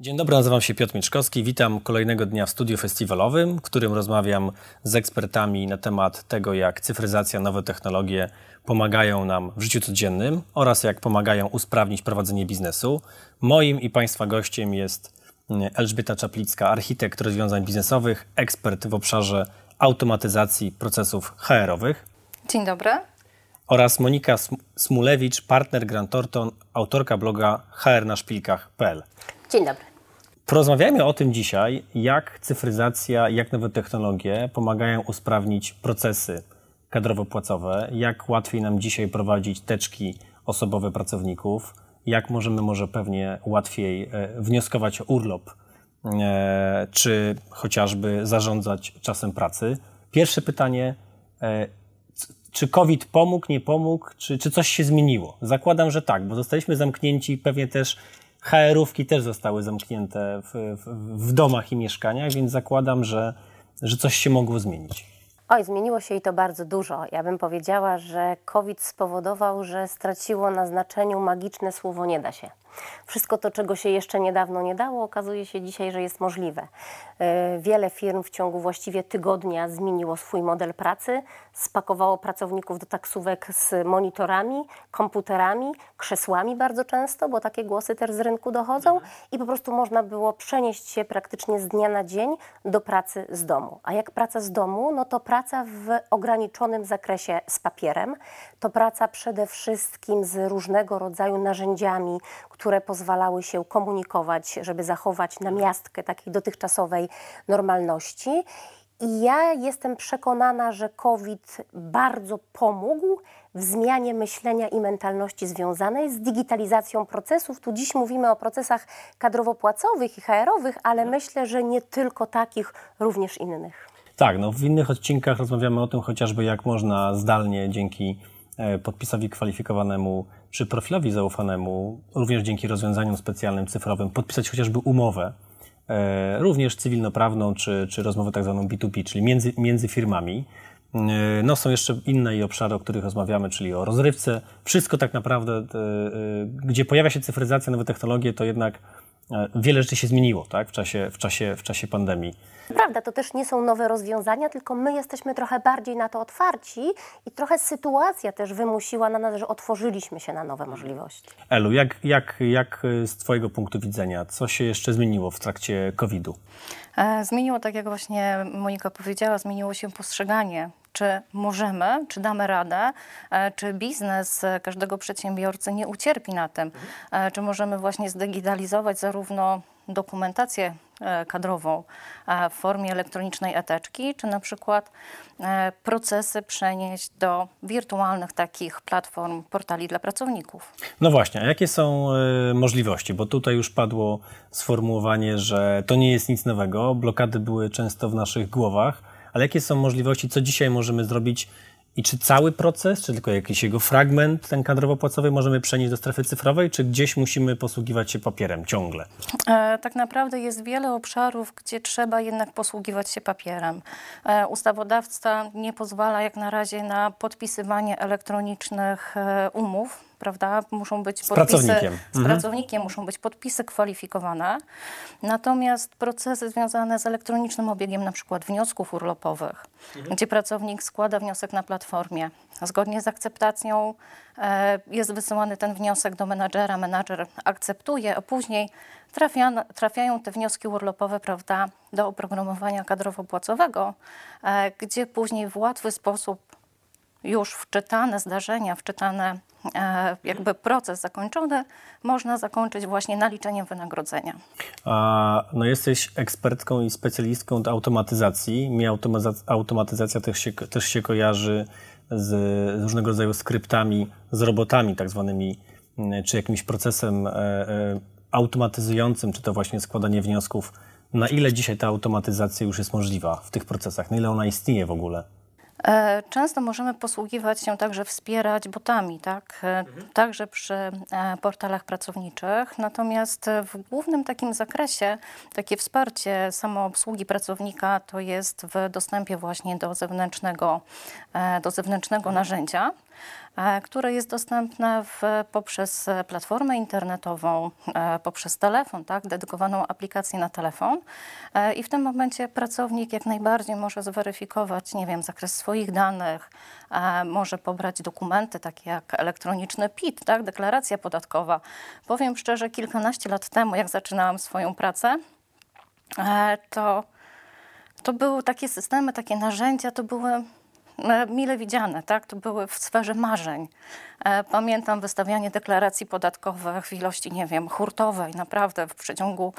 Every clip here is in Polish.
Dzień dobry, nazywam się Piotr Mieczkowski. Witam kolejnego dnia w studiu festiwalowym, w którym rozmawiam z ekspertami na temat tego, jak cyfryzacja, nowe technologie pomagają nam w życiu codziennym oraz jak pomagają usprawnić prowadzenie biznesu. Moim i Państwa gościem jest mm, Elżbieta Czaplicka, architekt rozwiązań biznesowych, ekspert w obszarze automatyzacji procesów HR-owych. Dzień dobry. Oraz Monika Smulewicz, partner Grant Thornton, autorka bloga hrnaszpilkach.pl. Dzień dobry. Porozmawiajmy o tym dzisiaj, jak cyfryzacja, jak nowe technologie pomagają usprawnić procesy kadrowo-płacowe, jak łatwiej nam dzisiaj prowadzić teczki osobowe pracowników, jak możemy może pewnie łatwiej e, wnioskować o urlop, e, czy chociażby zarządzać czasem pracy. Pierwsze pytanie, e, czy COVID pomógł, nie pomógł, czy, czy coś się zmieniło? Zakładam, że tak, bo zostaliśmy zamknięci pewnie też HR-ówki też zostały zamknięte w, w, w, domach i mieszkaniach, więc zakładam, że, że coś się mogło zmienić. Oj, zmieniło się i to bardzo dużo. Ja bym powiedziała, że COVID spowodował, że straciło na znaczeniu magiczne słowo nie da się. Wszystko to, czego się jeszcze niedawno nie dało, okazuje się dzisiaj, że jest możliwe. E, wiele firm w ciągu właściwie tygodnia zmieniło swój model pracy, spakowało pracowników do taksówek z monitorami, komputerami, krzesłami bardzo często, bo takie głosy też z rynku dochodzą i po prostu można było przenieść się praktycznie z dnia na dzień do pracy z domu. A jak praca z domu, no to praca w ograniczonym zakresie z papierem, to praca przede wszystkim z różnego rodzaju narzędziami, które pozwalały się komunikować, żeby zachować namiastkę takiej dotychczasowej normalności. I ja jestem przekonana, że COVID bardzo pomógł w zmianie myślenia i mentalności związanej z digitalizacją procesów. Tu dziś mówimy o procesach kadrowo-płacowych i HR-owych, ale myślę, że nie tylko takich, również innych. Tak, no w innych odcinkach rozmawiamy o tym chociażby, jak można zdalnie dzięki podpisowi kwalifikowanemu czy profilowi zaufanemu, również dzięki rozwiązaniom specjalnym cyfrowym, podpisać chociażby umowę, e, również cywilnoprawną, czy, czy rozmowę tak zwaną B2B, czyli między, między firmami. E, no, są jeszcze inne obszary, o których rozmawiamy, czyli o rozrywce. Wszystko tak naprawdę, gdzie pojawia się cyfryzacja, nowe technologie, to jednak wiele rzeczy się zmieniło tak, w, czasie, w, czasie, w czasie pandemii. Prawda, to też nie są nowe rozwiązania, tylko my jesteśmy trochę bardziej na to otwarci i trochę sytuacja też wymusiła na nas, że otworzyliśmy się na nowe możliwości. Elu, jak, jak, jak z Twojego punktu widzenia, co się jeszcze zmieniło w trakcie COVID-u? E, zmieniło, tak jak właśnie Monika powiedziała, zmieniło się postrzeganie czy możemy, czy damy radę, e, czy biznes każdego przedsiębiorcy nie ucierpi na tym, e, czy możemy właśnie zdigitalizować zarówno dokumentację e, kadrową w formie elektronicznej eteczki, czy na przykład procesy przenieść do wirtualnych takich platform, portali dla pracowników. No właśnie, a jakie są możliwości? Bo tutaj już padło sformułowanie, że to nie jest nic nowego, blokady były często w naszych głowach ale jakie są możliwości, co dzisiaj możemy zrobić i czy cały proces, czy tylko jakiś jego fragment, ten kadrowo-płacowy, możemy przenieść do strefy cyfrowej, czy gdzieś musimy posługiwać się papierem ciągle? E, tak naprawdę jest wiele obszarów, gdzie trzeba jednak posługiwać się papierem. E, ustawodawca nie pozwala jak na razie na podpisywanie elektronicznych e, umów prawda? Muszą być z podpisy, pracownikiem. Z mhm. pracownikiem muszą być podpisy kwalifikowane. Natomiast procesy związane z elektronicznym obiegiem na przykład wniosków urlopowych, mhm. gdzie pracownik składa wniosek na platformie, zgodnie z akceptacją e, jest wysyłany ten wniosek do menadżera, menadżer akceptuje, a później trafia, trafiają te wnioski urlopowe prawda, do oprogramowania kadrowo-płacowego, e, gdzie później w łatwy sposób już wczytane zdarzenia, wczytane e, jakby proces zakończony, można zakończyć właśnie naliczeniem wynagrodzenia. A, no jesteś ekspertką i specjalistką od automatyzacji. Mi automatyzacja też się, też się kojarzy z, z różnego rodzaju skryptami, z robotami tak zwanymi, mm, czy jakimś procesem e, e, automatyzującym, czy to właśnie składanie wniosków. Na ile dzisiaj ta automatyzacja już jest możliwa w tych procesach? Na ile ona istnieje w ogóle? E, często możemy posługiwać się także wspierać botami, tak? E, mhm. także przy e, portalach pracowniczych. Natomiast w głównym takim zakresie takie wsparcie samoobsługi pracownika to jest w dostępie właśnie do zewnętrznego, do zewnętrznego narzędzia. E, które jest dostępne w, poprzez platformę internetową, e, poprzez telefon, tak, dedykowaną aplikację na telefon. E, I w tym momencie pracownik jak najbardziej może zweryfikować, nie wiem, zakres swoich danych, może pobrać dokumenty takie jak elektroniczny PIT, tak, deklaracja podatkowa. Powiem szczerze, kilkanaście lat temu, jak zaczynałam swoją pracę, to to były takie systemy, takie narzędzia, to były mile widziane, tak? To były w sferze marzeń. E, Pamiętam wystawianie deklaracji podatkowych w ilości, nie wiem, hurtowej. Naprawdę w przeciągu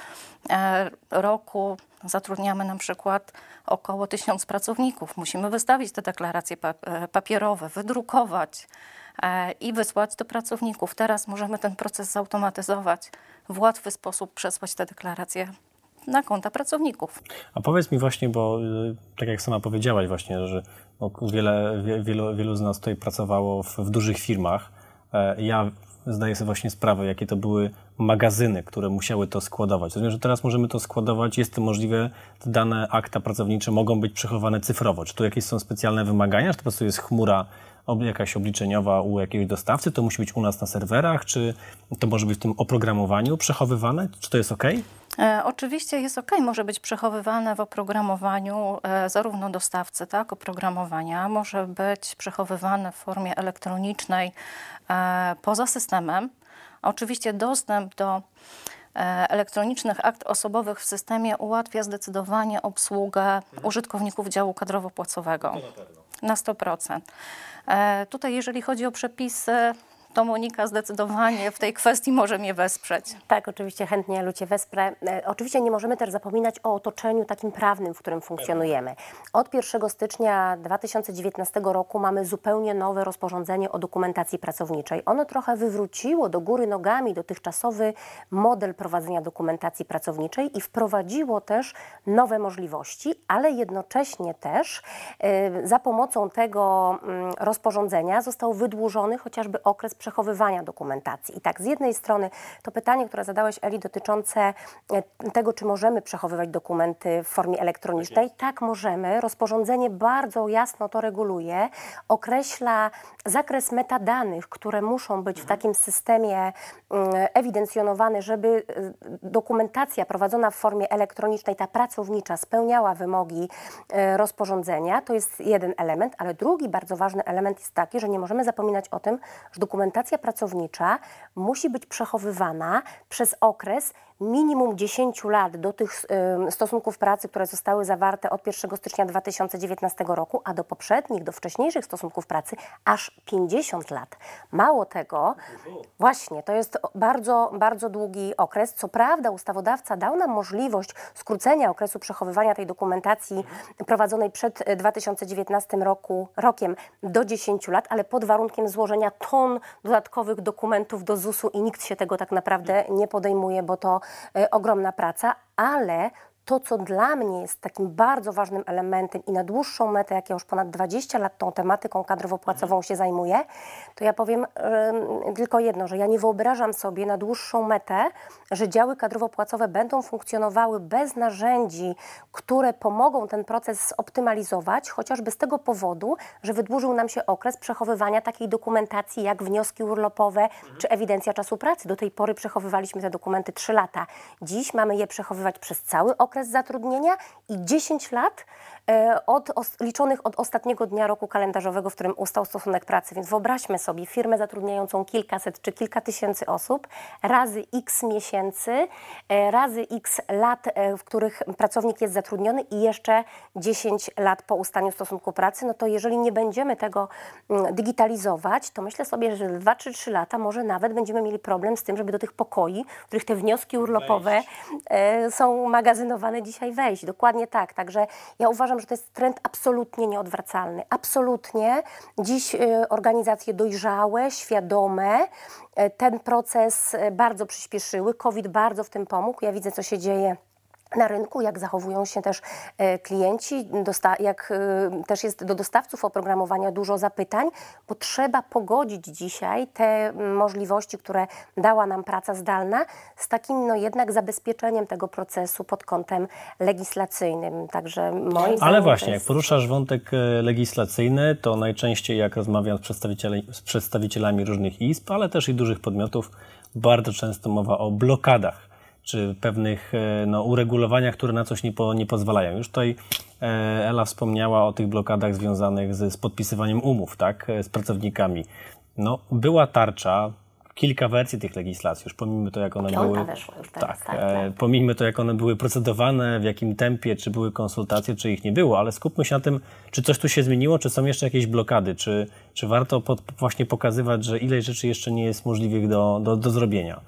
e, roku zatrudniamy na przykład około tysiąc pracowników. Musimy wystawić te deklaracje pa- e, papierowe, wydrukować e, i wysłać do pracowników. Teraz możemy ten proces zautomatyzować, w łatwy sposób przesłać te deklaracje na konta pracowników. A powiedz mi właśnie, bo y, tak jak sama powiedziałaś właśnie, że wiele, wie- wielu, wielu z nas tutaj pracowało w, w dużych firmach. E, Ja zdaję sobie właśnie sprawę, jakie to były magazyny, które musiały to składować. Rozumiem, że teraz możemy to składować, jest to możliwe, te dane akta pracownicze mogą być przechowane cyfrowo. Czy tu jakieś są specjalne wymagania, czy to po prostu jest chmura jakaś obliczeniowa u jakiegoś dostawcy, to musi być u nas na serwerach, czy to może być w tym oprogramowaniu przechowywane? Czy to jest OK? E, oczywiście jest ok, może być przechowywane w oprogramowaniu e, zarówno dostawcy, tak, oprogramowania, może być przechowywane w formie elektronicznej e, poza systemem. Oczywiście dostęp do elektronicznych akt osobowych w systemie ułatwia zdecydowanie obsługę użytkowników działu kadrowo-płacowego. Na 100%. E, tutaj jeżeli chodzi o przepisy, to Monika zdecydowanie w tej kwestii może mnie wesprzeć. Tak, oczywiście chętnie Lucie wesprę. E, Oczywiście nie możemy też zapominać o otoczeniu takim prawnym, w którym funkcjonujemy. Od 1 stycznia 2019 roku mamy zupełnie nowe rozporządzenie o dokumentacji pracowniczej. Ono trochę wywróciło do góry nogami dotychczasowy model prowadzenia dokumentacji pracowniczej i wprowadziło też nowe możliwości, ale jednocześnie też e, za pomocą tego mm, rozporządzenia został wydłużony chociażby okres przechowywania dokumentacji. I tak, z jednej strony to pytanie, które zadałeś Eli dotyczące e, tego, czy możemy przechowywać dokumenty w formie elektronicznej. Tak, możemy. Rozporządzenie bardzo jasno to reguluje, określa zakres metadanych, które muszą być w takim systemie mm, ewidencjonowane, żeby e, dokumentacja prowadzona w formie elektronicznej, ta pracownicza, spełniała wymogi e, rozporządzenia. To jest jeden element, ale drugi bardzo ważny element jest taki, że nie możemy zapominać o tym, że dokumentacja pracownicza musi być przechowywana przez okres minimum 10 lat do tych em, stosunków pracy, które zostały zawarte od 1 stycznia 2019 roku, a do poprzednich, do wcześniejszych stosunków pracy aż 50 lat. Mało tego, właśnie, to jest bardzo, bardzo długi okres. Co prawda ustawodawca dał nam możliwość skrócenia okresu przechowywania tej dokumentacji prowadzonej przed e, 2019 roku, rokiem do 10 lat, ale pod warunkiem złożenia ton dodatkowych dokumentów do ZUS-u i nikt się tego tak naprawdę nie podejmuje, bo to ogromna praca, ale to, co dla mnie jest takim bardzo ważnym elementem i na dłuższą metę, jak ja już ponad 20 lat tą tematyką kadrowo-płacową się zajmuję, to ja powiem em, tylko jedno, że ja nie wyobrażam sobie na dłuższą metę, że działy kadrowo-płacowe będą funkcjonowały bez narzędzi, które pomogą ten proces zoptymalizować, chociażby z tego powodu, że wydłużył nam się okres przechowywania takiej dokumentacji jak wnioski urlopowe czy ewidencja czasu pracy. Do tej pory przechowywaliśmy te dokumenty 3 lata. Dziś mamy je przechowywać przez cały okres zatrudnienia i 10 lat od, os, liczonych od ostatniego dnia roku kalendarzowego, w którym ustał stosunek pracy. Więc wyobraźmy sobie firmę zatrudniającą kilkaset czy kilka tysięcy osób, razy x miesięcy, e, razy x lat, e, w których pracownik jest zatrudniony i jeszcze 10 lat po ustaniu stosunku pracy, no to jeżeli nie będziemy tego mm, digitalizować, to myślę sobie, że 2 czy 3 lata może nawet będziemy mieli problem z tym, żeby do tych pokoi, w których te wnioski urlopowe e, są magazynowane dzisiaj wejść. Dokładnie tak. Także ja uważam, że to jest trend absolutnie nieodwracalny. Absolutnie. Dziś e, organizacje dojrzałe, świadome e, ten proces e, bardzo przyspieszyły. COVID bardzo w tym pomógł. Ja widzę, co się dzieje na rynku, jak zachowują się też e, klienci, jak e, też jest do dostawców oprogramowania dużo zapytań, bo trzeba pogodzić dzisiaj te możliwości, które dała nam praca zdalna, z takim no jednak zabezpieczeniem tego procesu pod kątem legislacyjnym. Także moim zdaniem Ale właśnie, jak jest... poruszasz wątek e, legislacyjny, to najczęściej jak rozmawiam z, przedstawicieli, z przedstawicielami różnych izb, ale też i dużych podmiotów, bardzo często mowa o blokadach, czy pewnych e, no, uregulowaniach, które na coś nie, po, nie pozwalają. Już tutaj e, Ela wspomniała o tych blokadach związanych z, z podpisywaniem umów tak, e, z pracownikami. No, była tarcza, kilka wersji tych legislacji, już pomimo to, jak one Piąta były... weszła już teraz, tak, tak, tak. pomijmy to, jak one były procedowane, w jakim tempie, czy były konsultacje, czy ich nie było, ale skupmy się na tym, czy coś tu się zmieniło, czy są jeszcze jakieś blokady, czy, czy warto pod, właśnie pokazywać, że ileś rzeczy jeszcze nie jest możliwych do, do, do zrobienia.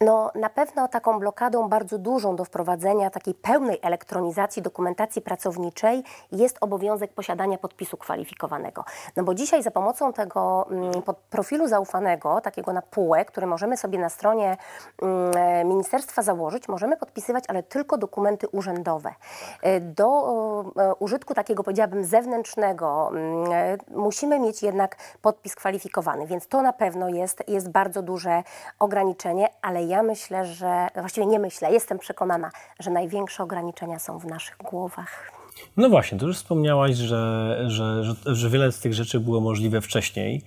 No, na pewno taką blokadą bardzo dużą do wprowadzenia takiej pełnej elektronizacji dokumentacji pracowniczej jest obowiązek posiadania podpisu kwalifikowanego. No bo dzisiaj za pomocą tego mm, profilu zaufanego, takiego na półek, który możemy sobie na stronie mm, ministerstwa założyć, możemy podpisywać, ale tylko dokumenty urzędowe. E, Do e, użytku takiego, powiedziałabym, zewnętrznego mm, e, musimy mieć jednak podpis kwalifikowany, więc to na pewno jest, jest bardzo duże ograniczenie, ale ja myślę, że właściwie nie myślę, jestem przekonana, że największe ograniczenia są w naszych głowach. No właśnie, tu już wspomniałaś, że, że, że, że wiele z tych rzeczy było możliwe wcześniej,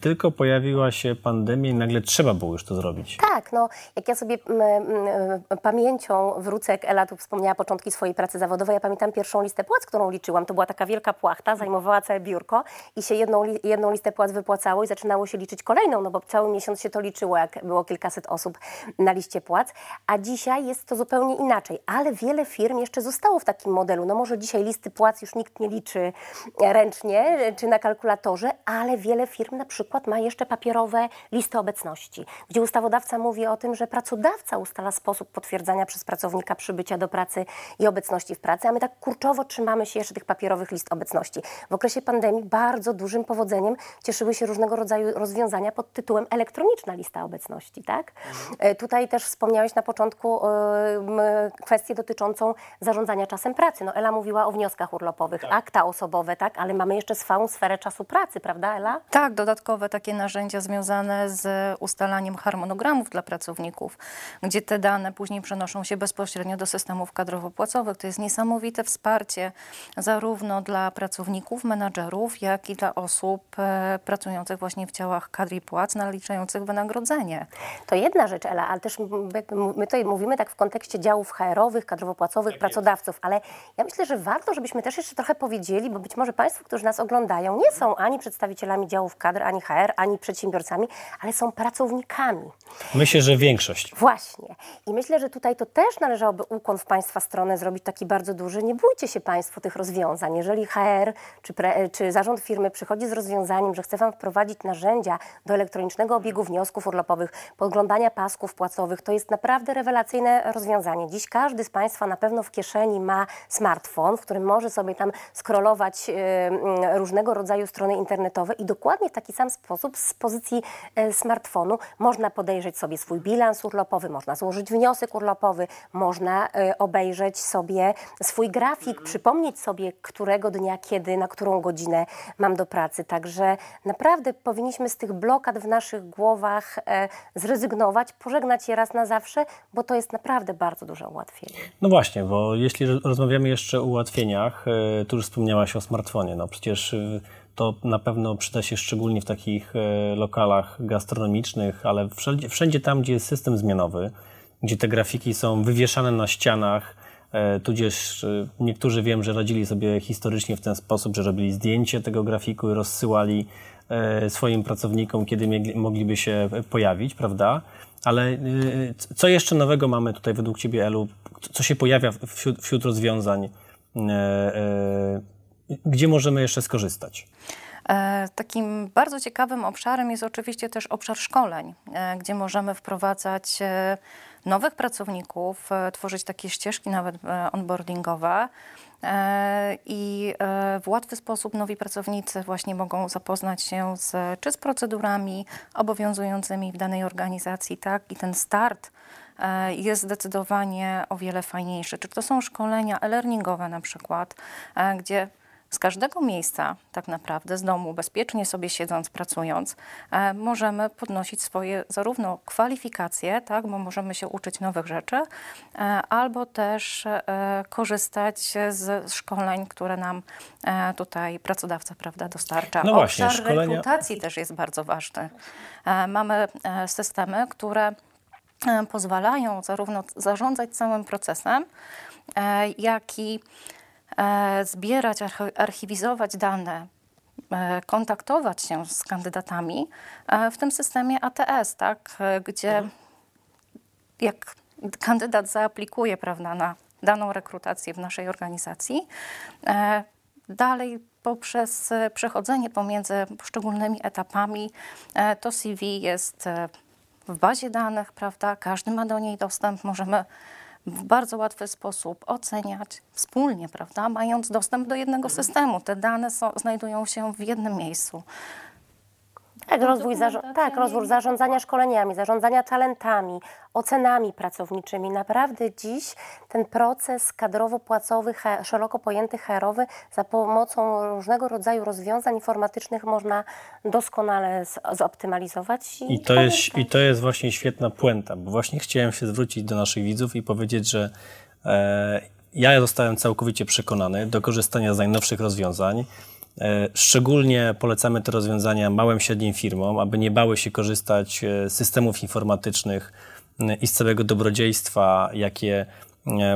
tylko pojawiła się pandemia i nagle trzeba było już to zrobić. Tak, no jak ja sobie mm, mm, pamięcią wrócę, jak Ela tu wspomniała początki swojej pracy zawodowej, ja pamiętam pierwszą listę płac, którą liczyłam. To była taka wielka płachta, zajmowała całe biurko i się jedną, jedną listę płac wypłacało i zaczynało się liczyć kolejną, no bo cały miesiąc się to liczyło, jak było kilkaset osób na liście płac. A dzisiaj jest to zupełnie inaczej, ale wiele firm jeszcze zostało w takim modelu. No może dzisiaj listy płac już nikt nie liczy ręcznie czy na kalkulatorze, ale wiele firm na przykład ma jeszcze papierowe listy obecności, gdzie ustawodawca mówi o tym, że pracodawca ustala sposób potwierdzania przez pracownika przybycia do pracy i obecności w pracy, a my tak kurczowo trzymamy się jeszcze tych papierowych list obecności. W okresie pandemii bardzo dużym powodzeniem cieszyły się różnego rodzaju rozwiązania pod tytułem elektroniczna lista obecności, tak? E, Tutaj też wspomniałeś na początku m, kwestię dotyczącą zarządzania czasem pracy. No Ela mówiła o wnioskach urlopowych, akta osobowe, tak? Ale mamy jeszcze swoją sferę czasu pracy, prawda Ela? Tak, dodatkowe takie narzędzia związane z ustalaniem harmonogramów dla pracowników, gdzie te dane później przenoszą się bezpośrednio do systemów kadrowo-płacowych. To jest niesamowite wsparcie zarówno dla pracowników, menadżerów, jak i dla osób e, pracujących właśnie w działach kadr i płac, naliczających wynagrodzenie. To jedna rzecz, Ela, ale też my tutaj mówimy tak w kontekście działów HR-owych, kadrowo-płacowych, pracodawców, ale ja myślę, że warto, żebyśmy też jeszcze trochę powiedzieli, bo być może Państwo, którzy nas oglądają, nie są ani przedstawicielami działów kadr, ani HR, ani przedsiębiorcami, ale są pracownikami. Myślę, że większość. Właśnie. I myślę, że tutaj to też należałoby ukłon w Państwa stronę zrobić taki bardzo duży. Nie bójcie się Państwo tych rozwiązań. Jeżeli HR czy, pre, czy zarząd firmy przychodzi z rozwiązaniem, że chce Wam wprowadzić narzędzia do elektronicznego obiegu wniosków urlopowych, podglądania pasków płacowych, to jest naprawdę rewelacyjne rozwiązanie. Dziś każdy z Państwa na pewno w kieszeni ma smartfon, w którym może sobie tam scrollować e, różnego rodzaju strony internetowe i dokładnie w taki sam sposób z pozycji e, smartfonu można podejrzeć sobie swój bilans urlopowy, można złożyć wniosek urlopowy, można e, obejrzeć sobie swój grafik, przypomnieć sobie, którego dnia, kiedy, na którą godzinę mam do pracy. Także naprawdę powinniśmy z tych blokad w naszych głowach e, zrezygnować, pożegnać je raz na zawsze, bo to jest naprawdę bardzo duże ułatwienie. No właśnie, bo jeśli roz- rozmawiamy jeszcze o ułatwieniach, tu już wspomniałaś o smartfonie, no przecież to na pewno przyda się szczególnie w takich e, lokalach gastronomicznych, ale wszędzie, wszędzie tam, gdzie jest system zmianowy, gdzie te grafiki są wywieszane na ścianach, e, tudzież e, niektórzy wiem, że radzili sobie historycznie w ten sposób, że robili zdjęcie tego grafiku i rozsyłali swoim pracownikom, kiedy mogliby się pojawić, prawda? Ale co jeszcze nowego mamy tutaj według Ciebie, Elu? Co się pojawia wśród, wśród rozwiązań? Gdzie możemy jeszcze skorzystać? E, Takim bardzo ciekawym obszarem jest oczywiście też obszar szkoleń, e, gdzie możemy wprowadzać e, nowych pracowników, tworzyć takie ścieżki nawet onboardingowe. I w łatwy sposób nowi pracownicy właśnie mogą zapoznać się z, czy z procedurami obowiązującymi w danej organizacji, tak? I ten start jest zdecydowanie o wiele fajniejszy. Czy to są szkolenia e-learningowe na przykład, gdzie z każdego miejsca, tak naprawdę, z domu, bezpiecznie sobie siedząc, pracując, e, możemy podnosić swoje zarówno kwalifikacje, tak, bo możemy się uczyć nowych rzeczy, e, albo też e, korzystać z szkoleń, które nam e, tutaj pracodawca prawda, dostarcza. No właśnie, Obszar szkolenia- rekrutacji też jest bardzo ważny. E, Mamy e, systemy, które e, pozwalają zarówno zarządzać całym procesem, e, jak i zbierać, archi- archiwizować dane, e, kontaktować się z kandydatami e, w tym systemie ATS, tak, e, gdzie jak kandydat zaaplikuje prawda, na daną rekrutację w naszej organizacji, e, dalej poprzez e, przechodzenie pomiędzy poszczególnymi etapami, e, to CV jest e, w bazie danych, prawda? Każdy ma do niej dostęp, możemy w bardzo łatwy sposób oceniać wspólnie, prawda? Mając dostęp do jednego systemu. Te dane znajdują się w jednym miejscu. Tak, rozwój, tak, rozwój zarządzania szkoleniami, zarządzania talentami, ocenami pracowniczymi. Naprawdę dziś ten proces kadrowo-płacowy, he- szeroko pojęty HR-owy za pomocą różnego rodzaju rozwiązań informatycznych można doskonale z- zoptymalizować. I, I to, jest, I to jest właśnie świetna puenta, bo właśnie chciałem się zwrócić do naszych widzów i powiedzieć, że e, ja zostałem całkowicie przekonany do korzystania z najnowszych rozwiązań. E, szczególnie polecamy te rozwiązania małym, średnim firmom, aby nie bały się korzystać e, z systemów informatycznych e, i z całego dobrodziejstwa, jakie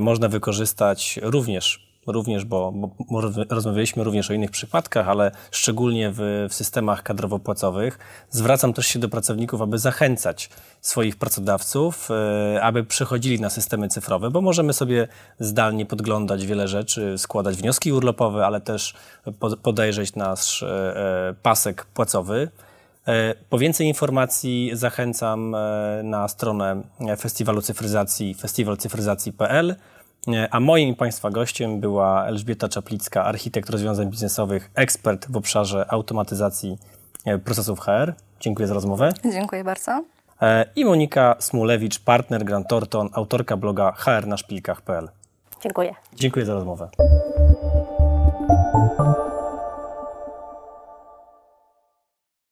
można wykorzystać również również, bo, bo roz- rozmawialiśmy również o innych przypadkach, ale szczególnie w, w systemach kadrowo-płacowych. Zwracam też się do pracowników, aby zachęcać swoich pracodawców, e, aby przechodzili na systemy cyfrowe, bo możemy sobie zdalnie podglądać wiele rzeczy, składać wnioski urlopowe, ale też po- podejrzeć nasz e, e, pasek płacowy. Po więcej informacji zachęcam na stronę Festiwalu Cyfryzacji festiwalcyfryzacji.pl. E, A moim i Państwa gościem była Elżbieta Czaplicka, architekt rozwiązań biznesowych, ekspert w obszarze automatyzacji e, procesów HR. Dziękuję za rozmowę. Dziękuję bardzo. E, I Monika Smulewicz, partner Grant Thornton, autorka bloga hrnaszpilkach.pl. Dziękuję. Dziękuję za rozmowę.